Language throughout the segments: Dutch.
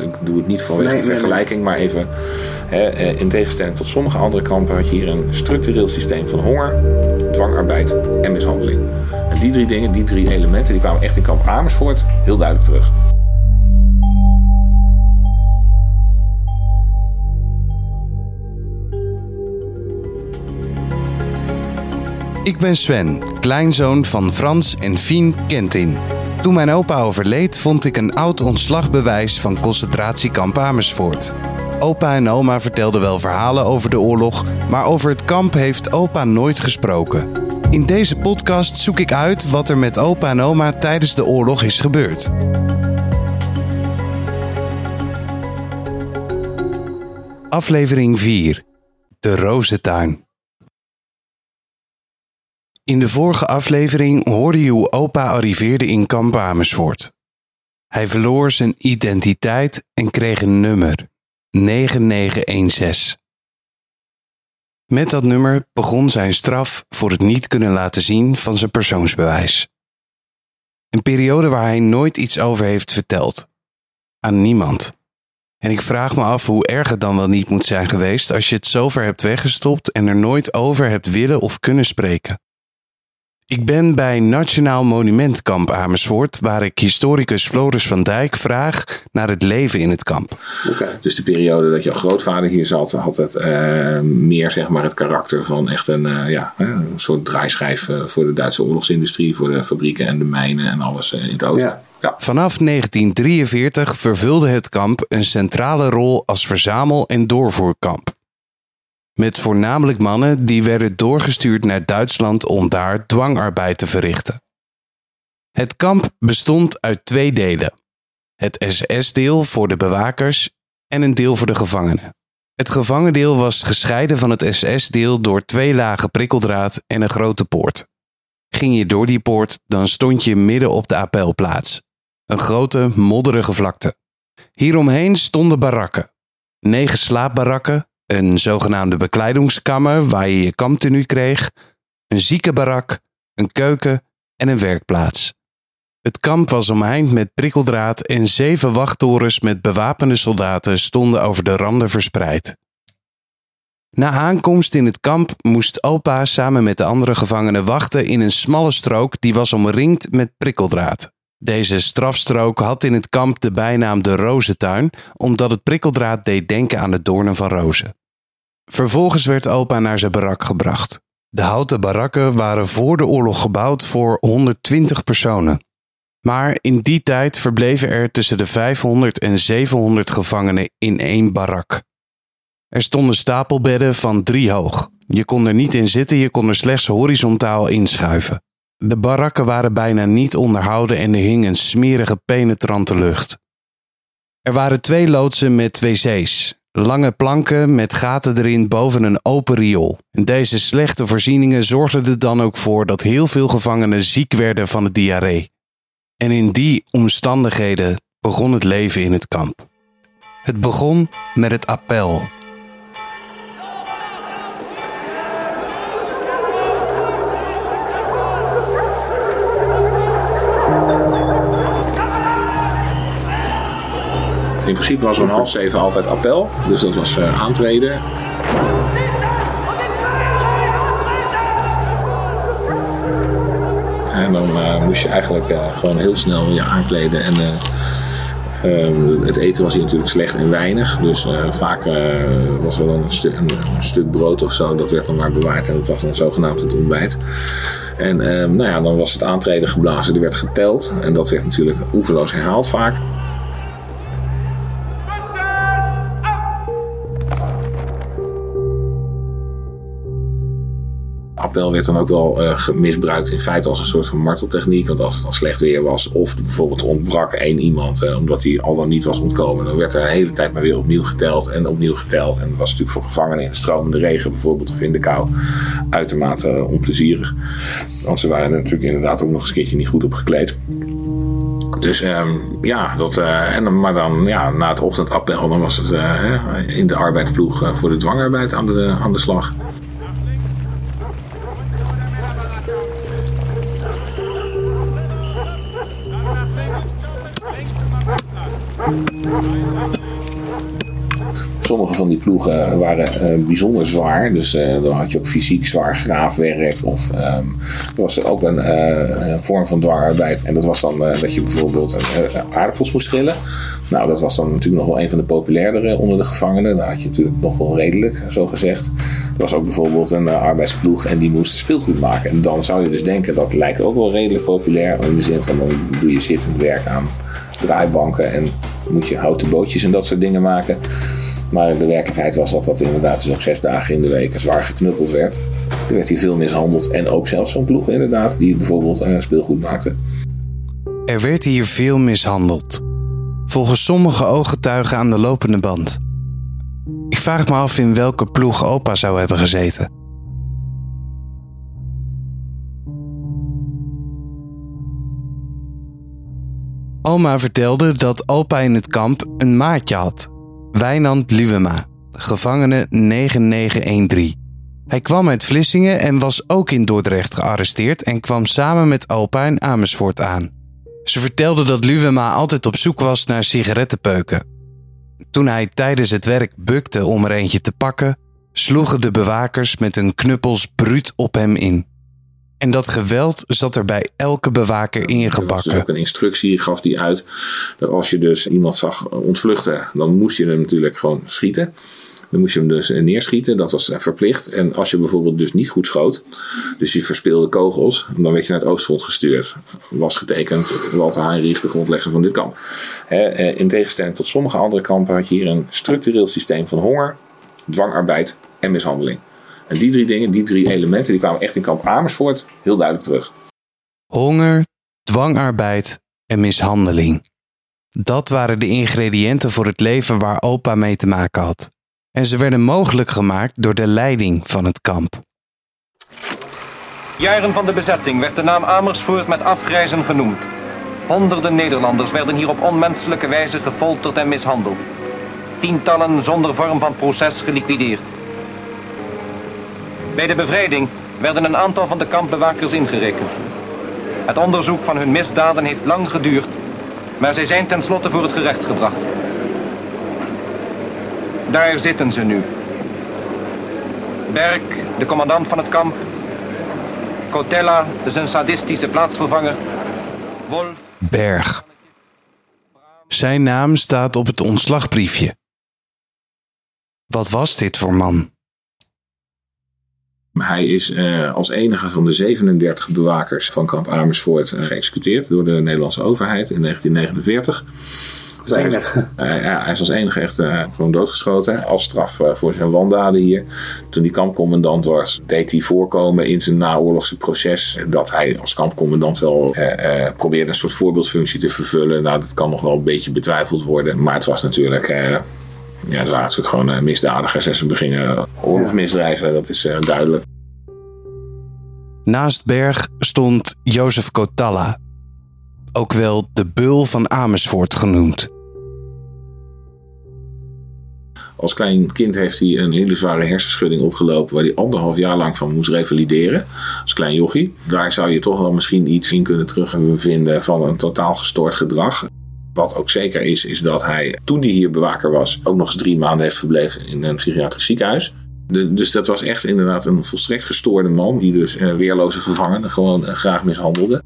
Ik doe het niet vanwege nee, vergelijking, maar even. Hè, eh, in tegenstelling tot sommige andere kampen had je hier een structureel systeem van honger, dwangarbeid en mishandeling. En die drie dingen, die drie elementen, die kwamen echt in kamp Amersfoort heel duidelijk terug. Ik ben Sven, kleinzoon van Frans en Fien Kentin. Toen mijn opa overleed, vond ik een oud ontslagbewijs van concentratiekamp Amersfoort. Opa en oma vertelden wel verhalen over de oorlog, maar over het kamp heeft opa nooit gesproken. In deze podcast zoek ik uit wat er met opa en oma tijdens de oorlog is gebeurd. Aflevering 4. De Rozentuin. In de vorige aflevering hoorde je hoe opa arriveerde in kamp Amersfoort. Hij verloor zijn identiteit en kreeg een nummer, 9916. Met dat nummer begon zijn straf voor het niet kunnen laten zien van zijn persoonsbewijs. Een periode waar hij nooit iets over heeft verteld. Aan niemand. En ik vraag me af hoe erg het dan wel niet moet zijn geweest als je het zover hebt weggestopt en er nooit over hebt willen of kunnen spreken. Ik ben bij Nationaal Monumentkamp Amersfoort, waar ik historicus Floris van Dijk vraag naar het leven in het kamp. Dus de periode dat jouw grootvader hier zat, had het eh, meer zeg maar, het karakter van echt een, eh, ja, een soort draaischijf eh, voor de Duitse oorlogsindustrie, voor de fabrieken en de mijnen en alles in het oosten. Ja. Ja. Vanaf 1943 vervulde het kamp een centrale rol als verzamel- en doorvoerkamp. Met voornamelijk mannen die werden doorgestuurd naar Duitsland om daar dwangarbeid te verrichten. Het kamp bestond uit twee delen: het SS-deel voor de bewakers en een deel voor de gevangenen. Het gevangendeel was gescheiden van het SS-deel door twee lagen prikkeldraad en een grote poort. Ging je door die poort, dan stond je midden op de appelplaats, een grote modderige vlakte. Hieromheen stonden barakken, negen slaapbarakken, een zogenaamde bekleidingskamer waar je je kamptenu kreeg, een ziekenbarak, een keuken en een werkplaats. Het kamp was omheind met prikkeldraad en zeven wachttorens met bewapende soldaten stonden over de randen verspreid. Na aankomst in het kamp moest opa samen met de andere gevangenen wachten in een smalle strook die was omringd met prikkeldraad. Deze strafstrook had in het kamp de bijnaam de Rozentuin, omdat het prikkeldraad deed denken aan de doornen van rozen. Vervolgens werd opa naar zijn barak gebracht. De houten barakken waren voor de oorlog gebouwd voor 120 personen. Maar in die tijd verbleven er tussen de 500 en 700 gevangenen in één barak. Er stonden stapelbedden van drie hoog. Je kon er niet in zitten, je kon er slechts horizontaal inschuiven. De barakken waren bijna niet onderhouden en er hing een smerige, penetrante lucht. Er waren twee loodsen met wc's, lange planken met gaten erin boven een open riool. Deze slechte voorzieningen zorgden er dan ook voor dat heel veel gevangenen ziek werden van het diarree. En in die omstandigheden begon het leven in het kamp. Het begon met het appel. In principe was om half zeven altijd appel, dus dat was eh, aantreden. En dan eh, moest je eigenlijk eh, gewoon heel snel je aankleden. En eh, ehm, het eten was hier natuurlijk slecht en weinig. Dus vaak was er dan een, een, een stuk brood of zo. Dat werd dan maar bewaard en dat was dan zogenaamd het ontbijt. En ehm, nou ja, dan was het aantreden geblazen. Die werd geteld. En dat werd natuurlijk oeverloos herhaald vaak. Appel werd dan ook wel ge- misbruikt in feite als een soort van marteltechniek. Want als het dan slecht weer was of bijvoorbeeld ontbrak één iemand eh, omdat hij al dan niet was ontkomen. Dan werd er de hele tijd maar weer opnieuw geteld en opnieuw geteld. En dat was natuurlijk voor gevangenen in de stromende regen bijvoorbeeld of in de kou uitermate eh, onplezierig. Want ze waren er natuurlijk inderdaad ook nog eens een keertje niet goed op gekleed. Dus ehm, ja, dat, eh, en maar dan ja, na het ochtendappel dan was het in de arbeidsploeg voor de dwangarbeid aan de, aan de slag. Sommige van die ploegen waren uh, bijzonder zwaar. Dus uh, dan had je ook fysiek zwaar graafwerk. Of er was ook een, uh, een, vorm van dwangarbeid. En dat was dan dat je bijvoorbeeld aardappels moest schillen. Nou, dat was dan natuurlijk nog wel een van de populairdere onder de gevangenen. Daar had je natuurlijk nog wel redelijk, zo gezegd. Er was ook bijvoorbeeld een arbeidsploeg en die moest speelgoed maken. En dan zou je dus denken, dat lijkt ook wel redelijk populair. In de zin van, dan doe je zittend werk aan draaibanken en moet je houten bootjes en dat soort dingen maken. Maar de werkelijkheid was dat dat inderdaad dus zes dagen in de week zwaar geknuppeld werd. Er werd hier veel mishandeld en ook zelfs zo'n ploeg inderdaad die bijvoorbeeld uh, speelgoed maakte. Er werd hier veel mishandeld. Volgens sommige ooggetuigen aan de lopende band. Ik vraag me af in welke ploeg opa zou hebben gezeten. Oma vertelde dat opa in het kamp een maatje had Wijnand Luwema, gevangene 9913. Hij kwam uit Vlissingen en was ook in Dordrecht gearresteerd en kwam samen met in Amersfoort aan. Ze vertelde dat Luwema altijd op zoek was naar sigarettenpeuken. Toen hij tijdens het werk bukte om er eentje te pakken, sloegen de bewakers met hun knuppels bruut op hem in. En dat geweld zat er bij elke bewaker ingebakken. Er was ook een instructie, gaf die uit, dat als je dus iemand zag ontvluchten, dan moest je hem natuurlijk gewoon schieten. Dan moest je hem dus neerschieten, dat was verplicht. En als je bijvoorbeeld dus niet goed schoot, dus je verspeelde kogels, dan werd je naar het oostfront gestuurd. Was getekend Walter Heinrich, de grondlegger van dit kamp. Eh, in tegenstelling tot sommige andere kampen had je hier een structureel systeem van honger, dwangarbeid en mishandeling. En die drie dingen, die drie elementen, die kwamen echt in kamp Amersfoort heel duidelijk terug. Honger, dwangarbeid en mishandeling. Dat waren de ingrediënten voor het leven waar opa mee te maken had. En ze werden mogelijk gemaakt door de leiding van het kamp. Jaren van de bezetting werd de naam Amersfoort met afgrijzen genoemd. Honderden Nederlanders werden hier op onmenselijke wijze gefolterd en mishandeld. Tientallen zonder vorm van proces geliquideerd. Bij de bevrijding werden een aantal van de kampbewakers ingerekend. Het onderzoek van hun misdaden heeft lang geduurd, maar zij zijn tenslotte voor het gerecht gebracht. Daar zitten ze nu. Berk, de commandant van het kamp. Cotella, zijn sadistische plaatsvervanger. Wolf. Berg. Zijn naam staat op het ontslagbriefje. Wat was dit voor man? Hij is uh, als enige van de 37 bewakers van kamp Amersfoort uh, geëxecuteerd door de Nederlandse overheid in 1949. Als enige. Uh, ja, hij is als enige echt gewoon doodgeschoten. Als straf voor zijn wandaden hier. Toen hij kampcommandant was, deed hij voorkomen in zijn naoorlogse proces. Dat hij als kampcommandant wel probeerde een soort voorbeeldfunctie te vervullen. Nou, dat kan nog wel een beetje betwijfeld worden. Maar het was natuurlijk ja, het waren natuurlijk gewoon uh, misdadigers en ze begingen oorlogsmisdrijven, dat is uh, duidelijk. Naast Berg stond Jozef Kotalla, ook wel de Bul van Amersfoort genoemd. Als klein kind heeft hij een hele zware hersenschudding opgelopen waar hij anderhalf jaar lang van moest revalideren. Als klein jochie. Daar zou je toch wel misschien iets in kunnen terugvinden van een totaal gestoord gedrag. Wat ook zeker is, is dat hij toen hij hier bewaker was, ook nog eens drie maanden heeft verbleven in een psychiatrisch ziekenhuis. dus dat was echt inderdaad een volstrekt gestoorde man, die dus uh, weerloze gevangenen gewoon uh, graag mishandelde.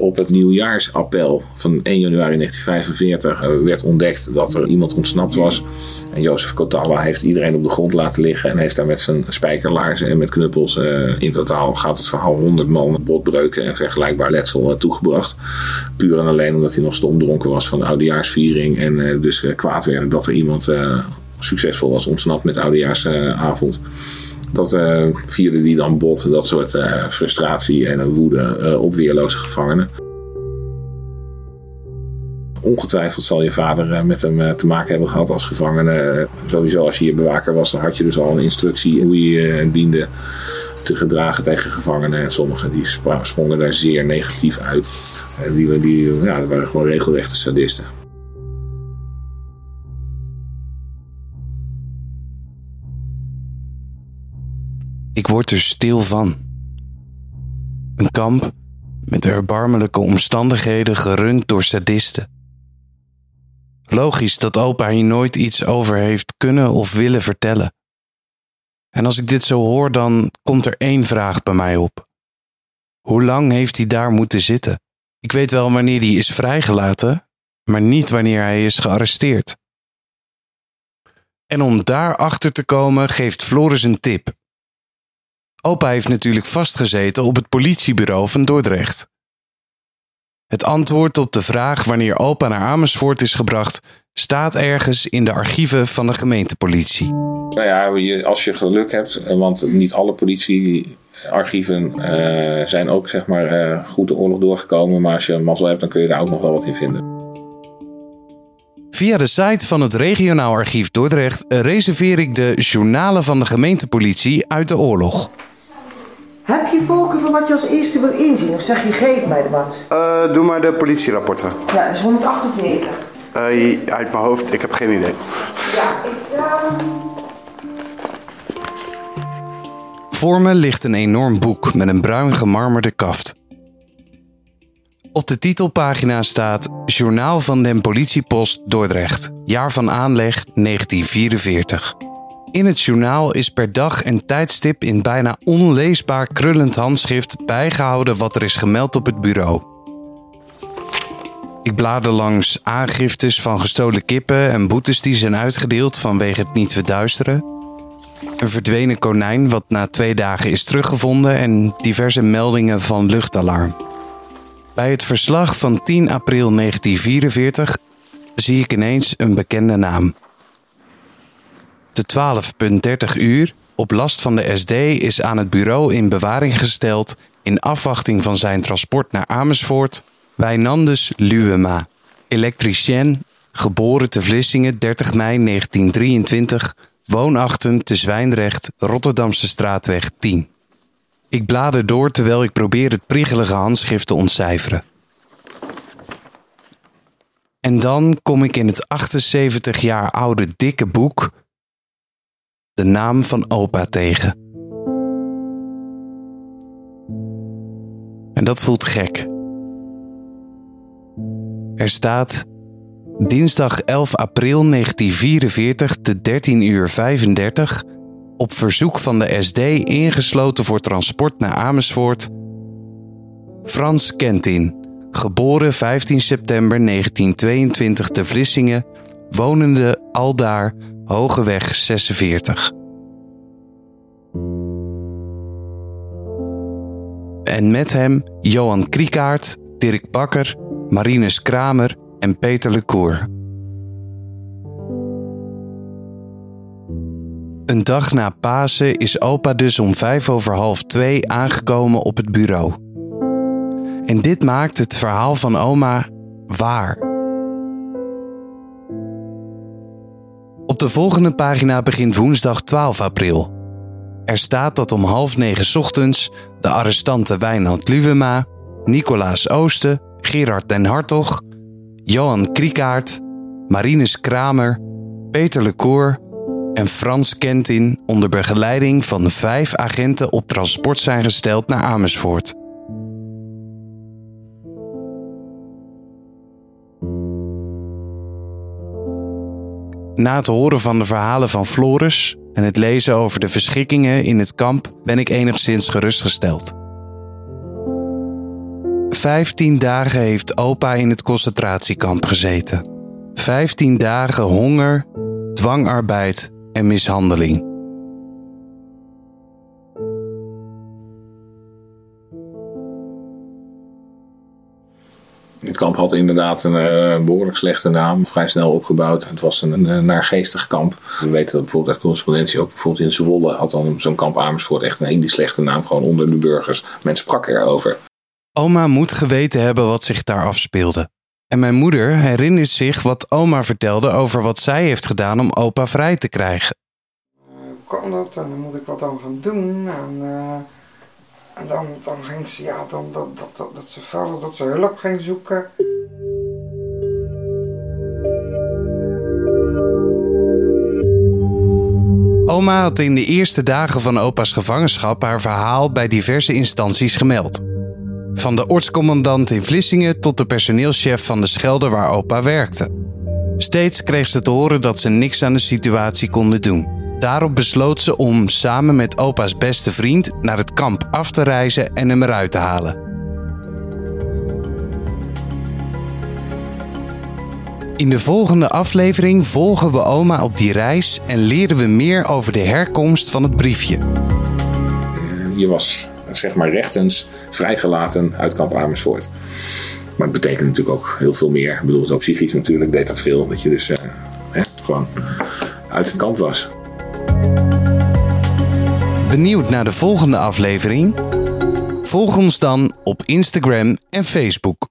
Op het nieuwjaarsappel van 1 januari 1945 uh, werd ontdekt dat er iemand ontsnapt was. En Jozef Kotalla heeft iedereen op de grond laten liggen en heeft daar met zijn spijkerlaarzen en met knuppels uh, in totaal gaat het verhaal 100 man botbreuken en vergelijkbaar letsel uh, toegebracht. Puur en alleen omdat hij nog stomdronken was van de oudejaarsviering en dus kwaad werd dat er iemand succesvol was ontsnapt met oudejaarsavond. Dat uh, vierde die dan bot, dat soort uh, frustratie en woede uh, op weerloze gevangenen. Ongetwijfeld zal je vader met hem te maken hebben gehad als gevangene. Sowieso als je hier bewaker was, dan had je dus al een instructie hoe je je diende te gedragen tegen gevangenen. En sommigen die sprongen daar zeer negatief uit. Die, die ja, dat waren gewoon regelrechte sadisten. Ik word er stil van. Een kamp met erbarmelijke omstandigheden gerund door sadisten. Logisch dat opa hier nooit iets over heeft kunnen of willen vertellen. En als ik dit zo hoor, dan komt er één vraag bij mij op. Hoe lang heeft hij daar moeten zitten? Ik weet wel wanneer hij is vrijgelaten, maar niet wanneer hij is gearresteerd. En om daarachter te komen, geeft Floris een tip. Opa heeft natuurlijk vastgezeten op het politiebureau van Dordrecht. Het antwoord op de vraag wanneer opa naar Amersfoort is gebracht, staat ergens in de archieven van de gemeentepolitie. Nou ja, als je geluk hebt, want niet alle politiearchieven uh, zijn ook zeg maar uh, goed de oorlog doorgekomen, maar als je een mazzel hebt, dan kun je daar ook nog wel wat in vinden. Via de site van het regionaal archief Dordrecht reserveer ik de journalen van de gemeentepolitie uit de oorlog. Heb je voorkeur voor wat je als eerste wil inzien? Of zeg je, geef mij er wat? Uh, doe maar de politierapporten. Ja, dat is 148. Uh, uit mijn hoofd, ik heb geen idee. Ja, ik... Uh... Voor me ligt een enorm boek met een bruin gemarmerde kaft. Op de titelpagina staat Journaal van den Politiepost Dordrecht, jaar van aanleg 1944. In het journaal is per dag en tijdstip in bijna onleesbaar krullend handschrift bijgehouden wat er is gemeld op het bureau. Ik blader langs aangiftes van gestolen kippen en boetes die zijn uitgedeeld vanwege het niet verduisteren. Een verdwenen konijn wat na twee dagen is teruggevonden en diverse meldingen van luchtalarm. Bij het verslag van 10 april 1944 zie ik ineens een bekende naam. De 12.30 uur op last van de SD is aan het bureau in bewaring gesteld in afwachting van zijn transport naar Amersfoort Wijnandus Luwema, elektricien, geboren te Vlissingen 30 mei 1923, woonachtig te Zwijndrecht, Rotterdamse straatweg 10. Ik blader door terwijl ik probeer het priegelige handschrift te ontcijferen. En dan kom ik in het 78 jaar oude dikke boek de naam van opa tegen. En dat voelt gek. Er staat dinsdag 11 april 1944 te 13 uur 35 op verzoek van de SD ingesloten voor transport naar Amersfoort. Frans Kentin, geboren 15 september 1922 te Vlissingen, wonende aldaar Hogeweg 46. En met hem Johan Kriekaert, Dirk Bakker, Marinus Kramer en Peter Lecour. Een dag na Pasen is opa dus om vijf over half twee aangekomen op het bureau. En dit maakt het verhaal van oma waar. Op de volgende pagina begint woensdag 12 april. Er staat dat om half negen ochtends de arrestanten Wijnand Luwema, Nicolaas Oosten, Gerard den Hartog, Johan Kriekaert, Marinus Kramer, Peter Lecour en Frans Kentin onder begeleiding van vijf agenten op transport zijn gesteld naar Amersfoort. Na het horen van de verhalen van Floris en het lezen over de verschikkingen in het kamp ben ik enigszins gerustgesteld. Vijftien dagen heeft opa in het concentratiekamp gezeten. Vijftien dagen honger, dwangarbeid en mishandeling. Het kamp had inderdaad een uh, behoorlijk slechte naam, vrij snel opgebouwd. Het was een, een naargeestig kamp. We weten dat bijvoorbeeld uit correspondentie ook bijvoorbeeld in Zwolle had dan zo'n kamp Amersfoort echt een hele slechte naam, gewoon onder de burgers. Men sprak erover. Oma moet geweten hebben wat zich daar afspeelde. En mijn moeder herinnert zich wat oma vertelde over wat zij heeft gedaan om opa vrij te krijgen. Hoe kan dat? En dan moet ik wat aan gaan doen. En, uh, en dan, dan ging ze, ja, dan, dat, dat, dat, ze dat ze hulp ging zoeken. Oma had in de eerste dagen van opa's gevangenschap haar verhaal bij diverse instanties gemeld. Van de ortscommandant in Vlissingen tot de personeelschef van de Schelde waar opa werkte. Steeds kreeg ze te horen dat ze niks aan de situatie konden doen. Daarop besloot ze om samen met opa's beste vriend naar het kamp af te reizen en hem eruit te halen. In de volgende aflevering volgen we oma op die reis en leren we meer over de herkomst van het briefje. Je was zeg maar rechtens vrijgelaten uit kamp Amersfoort. Maar het betekent natuurlijk ook heel veel meer. Ik bedoel, ook psychisch natuurlijk deed dat veel. Dat je dus hè, gewoon uit het kamp was. Benieuwd naar de volgende aflevering? Volg ons dan op Instagram en Facebook.